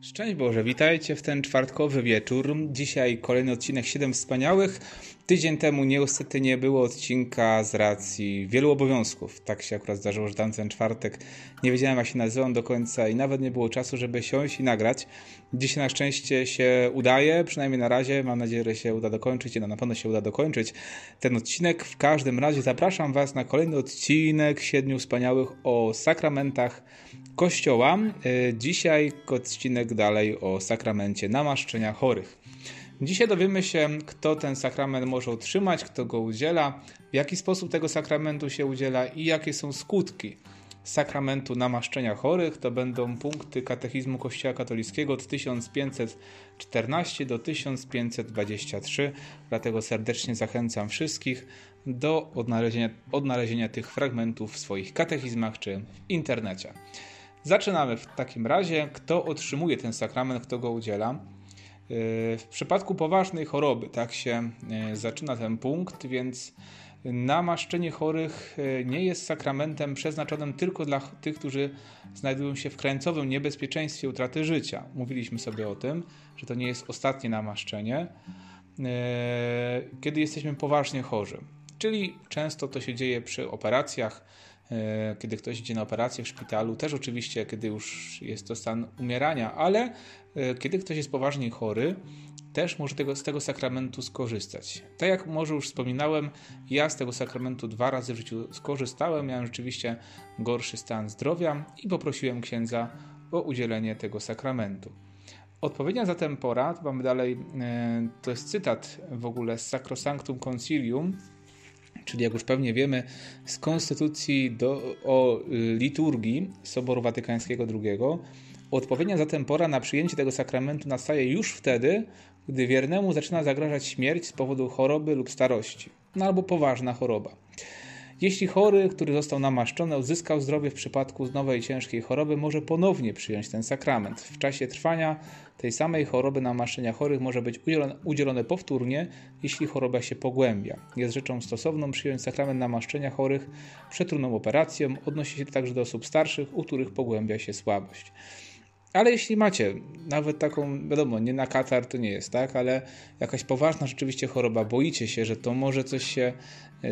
Szczęść Boże, witajcie w ten czwartkowy wieczór. Dzisiaj kolejny odcinek 7 Wspaniałych. Tydzień temu niestety nie było odcinka z racji wielu obowiązków. Tak się akurat zdarzyło, że tamten czwartek nie wiedziałem jak się nazywam do końca i nawet nie było czasu, żeby siąść i nagrać. Dzisiaj na szczęście się udaje, przynajmniej na razie. Mam nadzieję, że się uda dokończyć i no, na pewno się uda dokończyć ten odcinek. W każdym razie zapraszam Was na kolejny odcinek Siedmiu Wspaniałych o sakramentach Kościoła. Y, dzisiaj odcinek dalej o sakramencie namaszczenia chorych. Dzisiaj dowiemy się, kto ten sakrament może otrzymać, kto go udziela, w jaki sposób tego sakramentu się udziela i jakie są skutki sakramentu namaszczenia chorych. To będą punkty katechizmu Kościoła katolickiego od 1514 do 1523. Dlatego serdecznie zachęcam wszystkich do odnalezienia, odnalezienia tych fragmentów w swoich katechizmach czy w internecie. Zaczynamy w takim razie. Kto otrzymuje ten sakrament, kto go udziela? W przypadku poważnej choroby, tak się yy, zaczyna ten punkt, więc namaszczenie chorych yy, nie jest sakramentem przeznaczonym tylko dla tych, którzy znajdują się w krańcowym niebezpieczeństwie utraty życia. Mówiliśmy sobie o tym, że to nie jest ostatnie namaszczenie, kiedy jesteśmy poważnie chorzy. Czyli często to się dzieje przy operacjach, E, kiedy ktoś idzie na operację w szpitalu, też oczywiście, kiedy już jest to stan umierania, ale e, kiedy ktoś jest poważnie chory, też może tego, z tego sakramentu skorzystać. Tak jak może już wspominałem, ja z tego sakramentu dwa razy w życiu skorzystałem, miałem rzeczywiście gorszy stan zdrowia i poprosiłem księdza o udzielenie tego sakramentu. Odpowiednia zatem pora, mamy dalej, e, to jest cytat w ogóle z Sacrosanctum Concilium, czyli jak już pewnie wiemy z konstytucji do, o y, liturgii Soboru Watykańskiego II, odpowiednia zatem pora na przyjęcie tego sakramentu nastaje już wtedy, gdy wiernemu zaczyna zagrażać śmierć z powodu choroby lub starości, no albo poważna choroba. Jeśli chory, który został namaszczony, odzyskał zdrowie w przypadku nowej ciężkiej choroby, może ponownie przyjąć ten sakrament. W czasie trwania tej samej choroby namaszczenia chorych może być udzielone, powtórnie, jeśli choroba się pogłębia. Jest rzeczą stosowną przyjąć sakrament namaszczenia chorych przed trudną operacją. Odnosi się to także do osób starszych, u których pogłębia się słabość. Ale jeśli macie nawet taką, wiadomo, nie na katar to nie jest, tak, ale jakaś poważna rzeczywiście choroba, boicie się, że to może coś się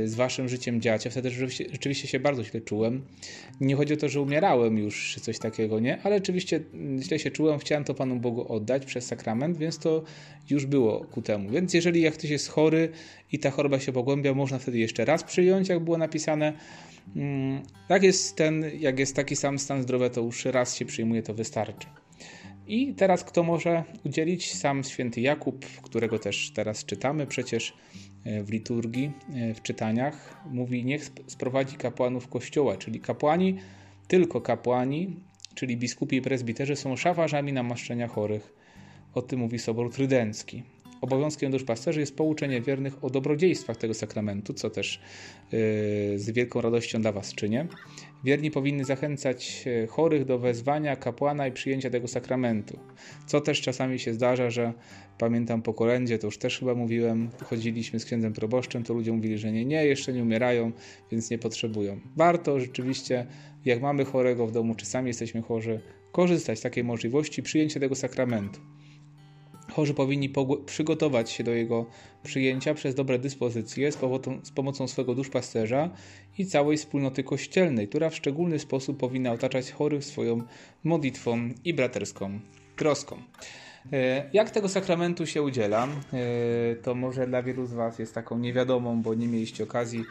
z waszym życiem dziać. Ja wtedy rzeczywiście, rzeczywiście się bardzo źle czułem. Nie chodzi o to, że umierałem już, czy coś takiego, nie, ale rzeczywiście źle się czułem, chciałem to Panu Bogu oddać przez sakrament, więc to już było ku temu. Więc jeżeli jak ktoś jest chory i ta choroba się pogłębia, można wtedy jeszcze raz przyjąć, jak było napisane, Mm, jak jest ten, jak jest taki sam stan zdrowia, to już raz się przyjmuje, to wystarczy. I teraz kto może udzielić? Sam święty Jakub, którego też teraz czytamy przecież e, w liturgii, e, w czytaniach, mówi: Niech sprowadzi kapłanów kościoła, czyli kapłani, tylko kapłani, czyli biskupi i prezbiterzy są szafarzami namaszczenia chorych. O tym mówi Sobor Trydencki. Obowiązkiem duszpasterzy jest pouczenie wiernych o dobrodziejstwach tego sakramentu, co też yy, z wielką radością dla Was czynię. Wierni powinni zachęcać e, chorych do wezwania kapłana i przyjęcia tego sakramentu. Co też czasami się zdarza, że pamiętam po kolędzie, to już też chyba mówiłem, chodziliśmy z księdzem proboszczem, to ludzie mówili, że nie, nie, jeszcze nie umierają, więc nie potrzebują. Warto rzeczywiście, jak mamy chorego w domu, czy sami jesteśmy chorzy, korzystać z takiej możliwości przyjęcia tego sakramentu. Chorzy powinni przygotować się do jego przyjęcia przez dobre dyspozycje z, z pomocą swego duszpasterza i całej wspólnoty kościelnej, która w szczególny sposób powinna otaczać chorych swoją modlitwą i braterską troską. E, jak tego sakramentu się udziela? E, to może dla wielu z Was jest taką niewiadomą, bo nie mieliście okazji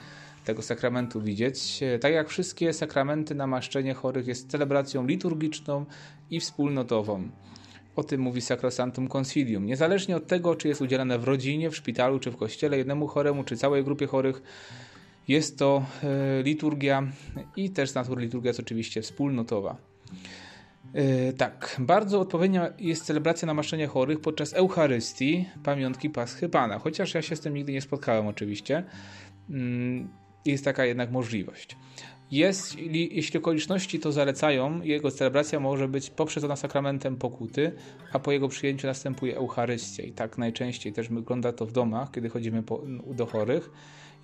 tego sakramentu widzieć. E, tak jak wszystkie sakramenty, namaszczenie chorych jest celebracją liturgiczną i wspólnotową. O tym mówi Sacrosanctum Concilium. Niezależnie od tego, czy jest udzielane w rodzinie, w szpitalu, czy w kościele, jednemu choremu, czy całej grupie chorych, jest to e, liturgia i też z natury liturgia jest oczywiście wspólnotowa. E, tak, bardzo odpowiednia jest celebracja namaszczenia chorych podczas Eucharystii, pamiątki Paschy Pana. Chociaż ja się z tym nigdy nie spotkałem oczywiście, mm, jest taka jednak możliwość. Jest, jeśli okoliczności to zalecają, jego celebracja może być poprzedzona sakramentem pokuty, a po jego przyjęciu następuje Eucharystia. I tak najczęściej też wygląda to w domach, kiedy chodzimy po, do chorych.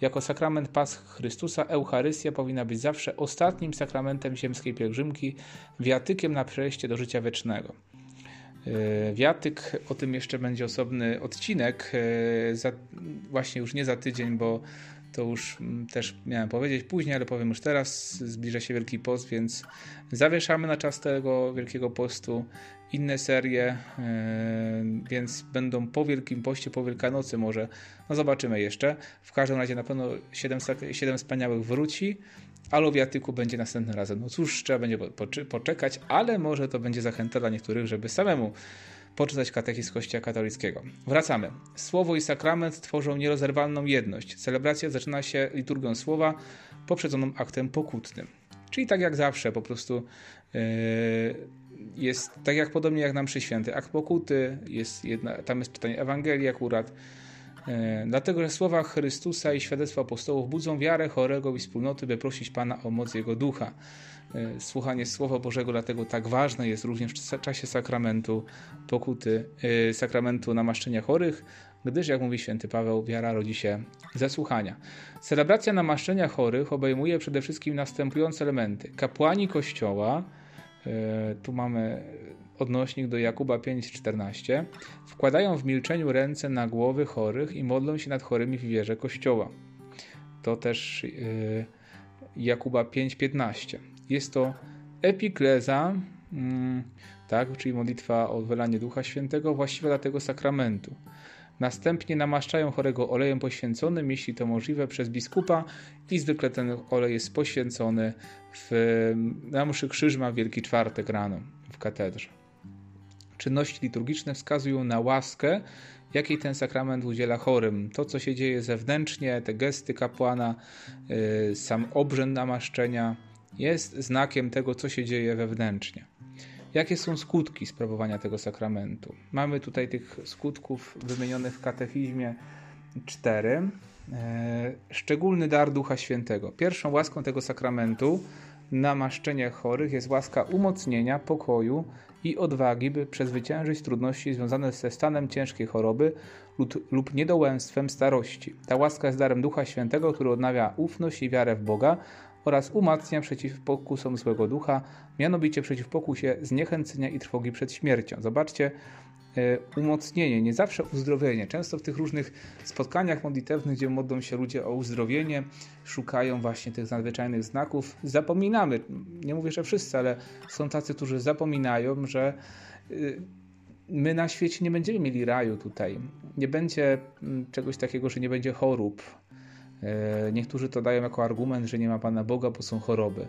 Jako sakrament Pasch Chrystusa, Eucharystia powinna być zawsze ostatnim sakramentem ziemskiej pielgrzymki, wiatykiem na przejście do życia wiecznego. Wiatyk, o tym jeszcze będzie osobny odcinek, za, właśnie już nie za tydzień, bo to już mm, też miałem powiedzieć później, ale powiem już teraz. Zbliża się Wielki Post, więc zawieszamy na czas tego Wielkiego Postu inne serie, e, więc będą po Wielkim Poście, po Wielkanocy może. No zobaczymy jeszcze. W każdym razie na pewno 7, 7 wspaniałych wróci, ale Wiatyku będzie następnym razem. No cóż, trzeba będzie poczekać, ale może to będzie zachęta dla niektórych, żeby samemu poczytać katechizm Kościoła katolickiego. Wracamy. Słowo i sakrament tworzą nierozerwalną jedność. Celebracja zaczyna się liturgią słowa poprzedzoną aktem pokutnym. Czyli tak jak zawsze, po prostu yy, jest tak jak podobnie jak nam przy święty akt pokuty, jest jedna, tam jest czytanie Ewangelii akurat. Yy, dlatego, że słowa Chrystusa i świadectwa apostołów budzą wiarę chorego i wspólnoty, by prosić Pana o moc Jego Ducha. E, słuchanie Słowa Bożego, dlatego tak ważne jest również w czasie sakramentu pokuty, e, sakramentu namaszczenia chorych, gdyż, jak mówi święty Paweł, wiara rodzi się ze słuchania. Celebracja namaszczenia chorych obejmuje przede wszystkim następujące elementy. Kapłani Kościoła, e, tu mamy odnośnik do Jakuba 5,14, wkładają w milczeniu ręce na głowy chorych i modlą się nad chorymi w wierze Kościoła. To też Jakuba 5,15. Jest to epikleza, mm, tak, czyli modlitwa o wylanie Ducha Świętego właściwa dla tego sakramentu. Następnie namaszczają chorego olejem poświęconym, jeśli to możliwe, przez biskupa i zwykle ten olej jest poświęcony w, na mszy krzyżma Wielki Czwartek rano w katedrze. Czynności liturgiczne wskazują na łaskę, jakiej ten sakrament udziela chorym. To, co się dzieje zewnętrznie, te gesty kapłana, yy, sam obrzęd namaszczenia, jest znakiem tego, co się dzieje wewnętrznie. Jakie są skutki sprawowania tego sakramentu? Mamy tutaj tych skutków wymienionych w katechizmie cztery. E, szczególny dar Ducha Świętego. Pierwszą łaską tego sakramentu namaszczenie chorych jest łaska umocnienia, pokoju i odwagi, by przezwyciężyć trudności związane ze stanem ciężkiej choroby lub, lub niedołęstwem starości. Ta łaska jest darem Ducha Świętego, który odnawia ufność i wiarę w Boga oraz umacnia przeciw pokusom złego ducha, mianowicie przeciw pokusie zniechęcenia i trwogi przed śmiercią. Zobaczcie, e, umocnienie, nie zawsze uzdrowienie. Często w tych różnych spotkaniach modlitewnych, gdzie modlą się ludzie o uzdrowienie, szukają właśnie tych nadzwyczajnych znaków. Zapominamy, nie mówię, że wszyscy, ale są tacy, którzy zapominają, że e, my na świecie nie będziemy mieli raju tutaj. Nie będzie mm, czegoś takiego, że nie będzie chorób, niektórzy to dają jako argument, że nie ma Pana Boga, bo są choroby.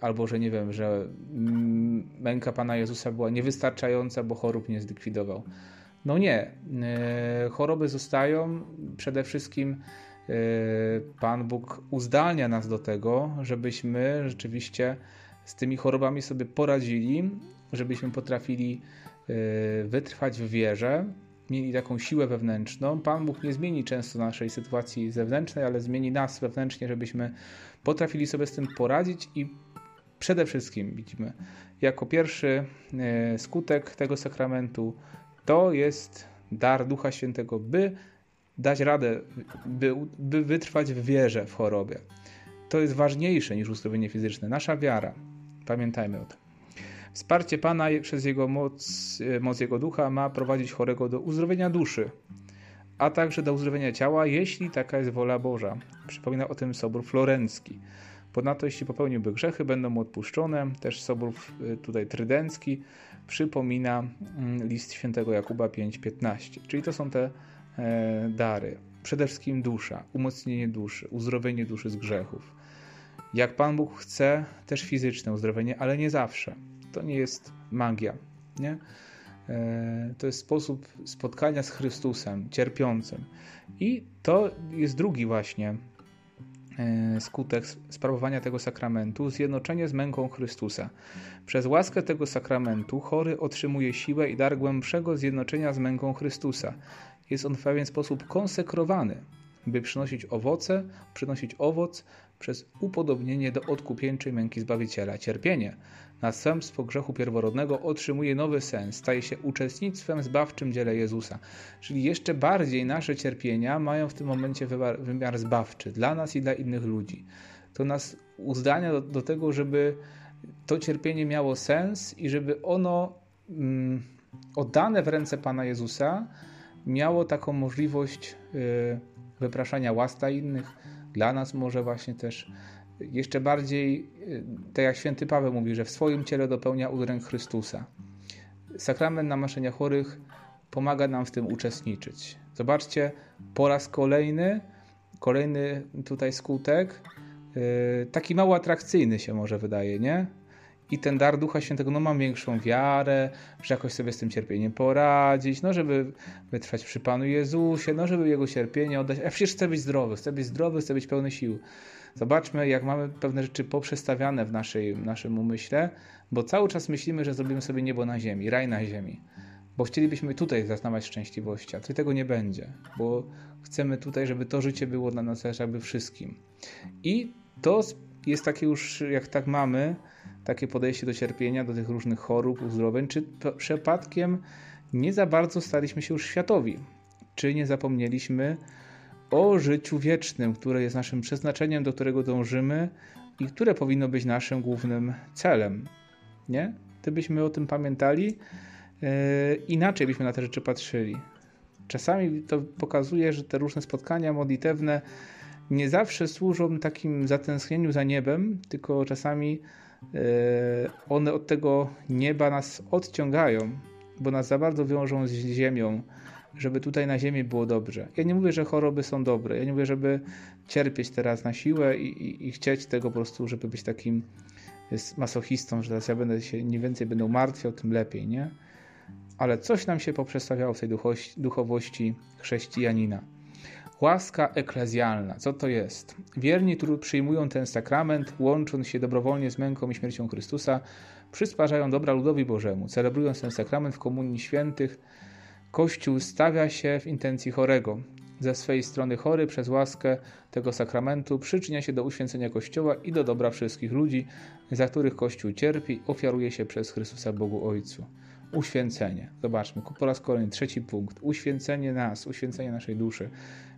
Albo, że nie wiem, że mm, męka Pana Jezusa była niewystarczająca, bo chorób nie zlikwidował. No nie. E, choroby zostają. Przede wszystkim e, Pan Bóg uzdalnia nas do tego, żebyśmy rzeczywiście z tymi chorobami sobie poradzili, żebyśmy potrafili wytrwać w wierze, mieli taką siłę wewnętrzną. Pan Bóg nie zmieni często naszej sytuacji zewnętrznej, ale zmieni nas wewnętrznie, żebyśmy potrafili sobie z tym poradzić i przede wszystkim widzimy, jako pierwszy e, skutek tego sakramentu to jest dar Ducha Świętego, by dać radę, by, by wytrwać w wierze w chorobie. To jest ważniejsze niż uzdrowienie fizyczne. Nasza wiara. Pamiętajmy o tym. Wsparcie Pana przez Jego moc, moc Jego ducha ma prowadzić chorego do uzdrowienia duszy, a także do uzdrowienia ciała, jeśli taka jest wola Boża. Przypomina o tym Sobór Florencki. Ponadto, jeśli popełniłby grzechy, będą mu odpuszczone. Też Sobór e, tutaj Trydencki przypomina mm, list świętego Jakuba 5:15. Czyli to są te e, dary. Przede wszystkim dusza, umocnienie duszy, uzdrowienie duszy z grzechów. Jak Pan Bóg chce, też fizyczne uzdrowienie, ale nie zawsze to nie jest magia. Nie? E, to jest sposób spotkania z Chrystusem, cierpiącym. I to jest drugi właśnie e, skutek sprawowania tego sakramentu zjednoczenie z męką Chrystusa. Przez łaskę tego sakramentu chory otrzymuje siłę i dar głębszego zjednoczenia z męką Chrystusa. Jest on w pewien sposób konsekrowany, by przynosić owoce, przynosić owoc przez upodobnienie do odkupieńczej męki Zbawiciela. Cierpienie następstwo grzechu pierworodnego otrzymuje nowy sens, staje się uczestnictwem zbawczym dziele Jezusa. Czyli jeszcze bardziej nasze cierpienia mają w tym momencie wymiar, zbawczy dla nas i dla innych ludzi. To nas uzdania do, do tego, żeby to cierpienie miało sens i żeby ono mm, oddane w ręce Pana Jezusa, miało taką możliwość y, wypraszania łaska innych, dla nas może właśnie też jeszcze bardziej, y, tak jak święty Paweł mówi, że w swoim ciele dopełnia udręk Chrystusa. Sakrament namaszczenia chorych pomaga nam w tym uczestniczyć. Zobaczcie, po raz kolejny, kolejny tutaj skutek, yy, taki mało atrakcyjny się może wydaje, nie? I ten dar Ducha Świętego, no mam większą wiarę, że jakoś sobie z tym cierpieniem poradzić, no żeby wytrwać przy Panu Jezusie, no żeby Jego cierpienie oddać. A przecież chcę być zdrowy, chcę być zdrowy, chcę być pełny sił. Zobaczmy, jak mamy pewne rzeczy poprzestawiane w naszej, naszym umyśle, bo cały czas myślimy, że zrobimy sobie niebo na ziemi, raj na ziemi. Bo chcielibyśmy tutaj zaznawać szczęśliwości, a tutaj tego nie będzie, bo chcemy tutaj, żeby to życie było dla nas jakby wszystkim. I to jest takie już, jak tak mamy, takie podejście do cierpienia, do tych różnych chorób, uzdrowień, czy przypadkiem nie za bardzo staliśmy się już światowi, czy nie zapomnieliśmy o życiu wiecznym, które jest naszym przeznaczeniem, do którego dążymy i które powinno być naszym głównym celem. Nie? Gdybyśmy o tym pamiętali, yy, inaczej byśmy na te rzeczy patrzyli. Czasami to pokazuje, że te różne spotkania modlitewne nie zawsze służą takim zatęsknieniu za niebem, tylko czasami one od tego nieba nas odciągają, bo nas za bardzo wiążą z ziemią, żeby tutaj na ziemi było dobrze. Ja nie mówię, że choroby są dobre. Ja nie mówię, żeby cierpieć teraz na siłę i, i, i chcieć tego po prostu, żeby być takim masochistą, że teraz ja będę się nie więcej będę martwiał, tym lepiej, nie? Ale coś nam się poprzestawiało w tej duchowości chrześcijanina. Łaska eklezjalna. Co to jest? Wierni, którzy przyjmują ten sakrament, łącząc się dobrowolnie z męką i śmiercią Chrystusa, przysparzają dobra ludowi Bożemu, celebrując ten sakrament w komunii świętych, Kościół stawia się w intencji chorego. Ze swej strony chory przez łaskę tego sakramentu przyczynia się do uświęcenia Kościoła i do dobra wszystkich ludzi, za których Kościół cierpi, ofiaruje się przez Chrystusa Bogu Ojcu. Uświęcenie. Zobaczmy, po raz kolejny, trzeci punkt. Uświęcenie nas, uświęcenie naszej duszy.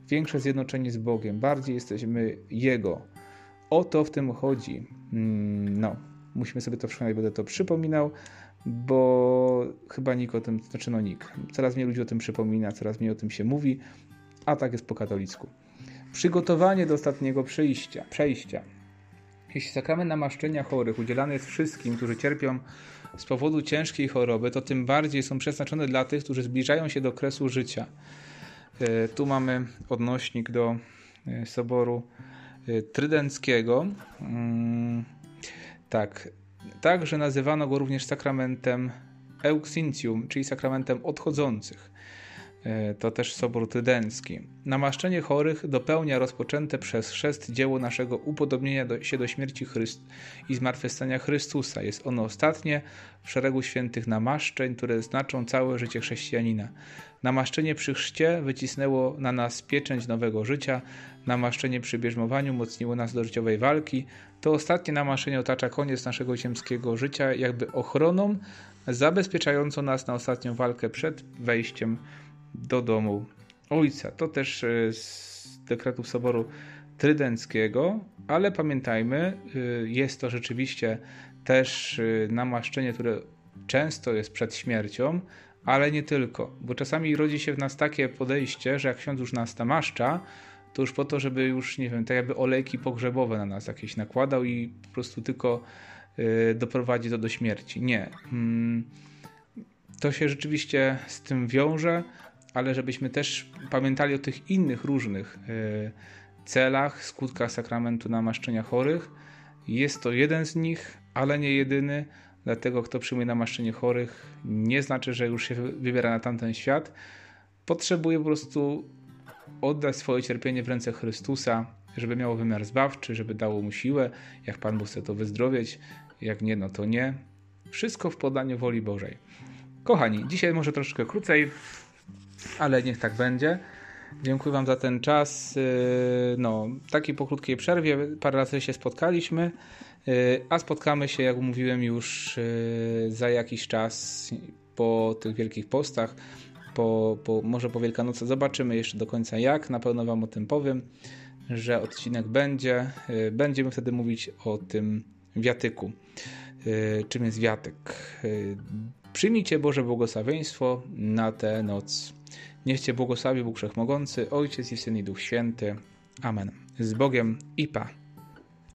Większe zjednoczenie z Bogiem. Bardziej jesteśmy Jego. O to w tym chodzi. Mm, no, musimy sobie to przypomnieć, będę to przypominał bo chyba nikt o tym, znaczy no nikt, coraz mniej ludzi o tym przypomina, coraz mniej o tym się mówi, a tak jest po katolicku. Przygotowanie do ostatniego przejścia. przejścia. Jeśli sakrament namaszczenia chorych udzielany jest wszystkim, którzy cierpią z powodu ciężkiej choroby, to tym bardziej są przeznaczone dla tych, którzy zbliżają się do kresu życia. E, tu mamy odnośnik do e, Soboru e, Trydenckiego. Mm, tak, Także nazywano go również sakramentem Euxintium, czyli sakramentem odchodzących. E, to też Sobór Trydencki. Namaszczenie chorych dopełnia rozpoczęte przez chrzest dzieło naszego upodobnienia do, się do śmierci Chryst i zmartwychwstania Chrystusa. Jest ono ostatnie w szeregu świętych namaszczeń, które znaczą całe życie chrześcijanina. Namaszczenie przy chrzcie wycisnęło na nas pieczęć nowego życia, namaszczenie przy bierzmowaniu mocniło nas do życiowej walki. To ostatnie namaszczenie otacza koniec naszego ziemskiego życia, jakby ochroną zabezpieczającą nas na ostatnią walkę przed wejściem do domu Ojca. To też e, z dekretów Soboru Trydenckiego, ale pamiętajmy, e, jest to rzeczywiście też e, namaszczenie, które często jest przed śmiercią, ale nie tylko, bo czasami rodzi się w nas takie podejście, że jak ksiądz już nas namaszcza, to już po to, żeby już, nie wiem, tak jakby olejki pogrzebowe na nas jakieś nakładał i po prostu tylko doprowadzi to do śmierci. Nie. Mm, to się rzeczywiście z tym wiąże, ale żebyśmy też pamiętali o tych innych różnych y, celach, skutkach sakramentu namaszczenia chorych. Jest to jeden z nich, ale nie jedyny. Dlatego, kto przyjmuje namaszczenie chorych, nie znaczy, że już się wybiera na tamten świat. Potrzebuje po prostu oddać swoje cierpienie w ręce Chrystusa, żeby miało wymiar zbawczy, żeby dało mu siłę. Jak Pan Bóg chce to wyzdrowieć, jak nie, no to nie. Wszystko w podaniu woli Bożej. Kochani, dzisiaj może troszkę krócej, ale niech tak będzie. Dziękuję Wam za ten czas. Yy, no, taki po krótkiej przerwie, parę razy się spotkaliśmy, yy, a spotkamy się, jak mówiłem, już yy, za jakiś czas po tych wielkich postach po, po, może po Wielkanocy. Zobaczymy jeszcze do końca jak. Na pewno Wam o tym powiem, że odcinek będzie. Y, będziemy wtedy mówić o tym wiatyku. Y, czym jest wiatyk? Y, Przyjmijcie Boże błogosławieństwo na tę noc. Niech Cię błogosławi Bóg Wszechmogący, Ojciec i Syn i Duch Święty. Amen. Z Bogiem i Pa.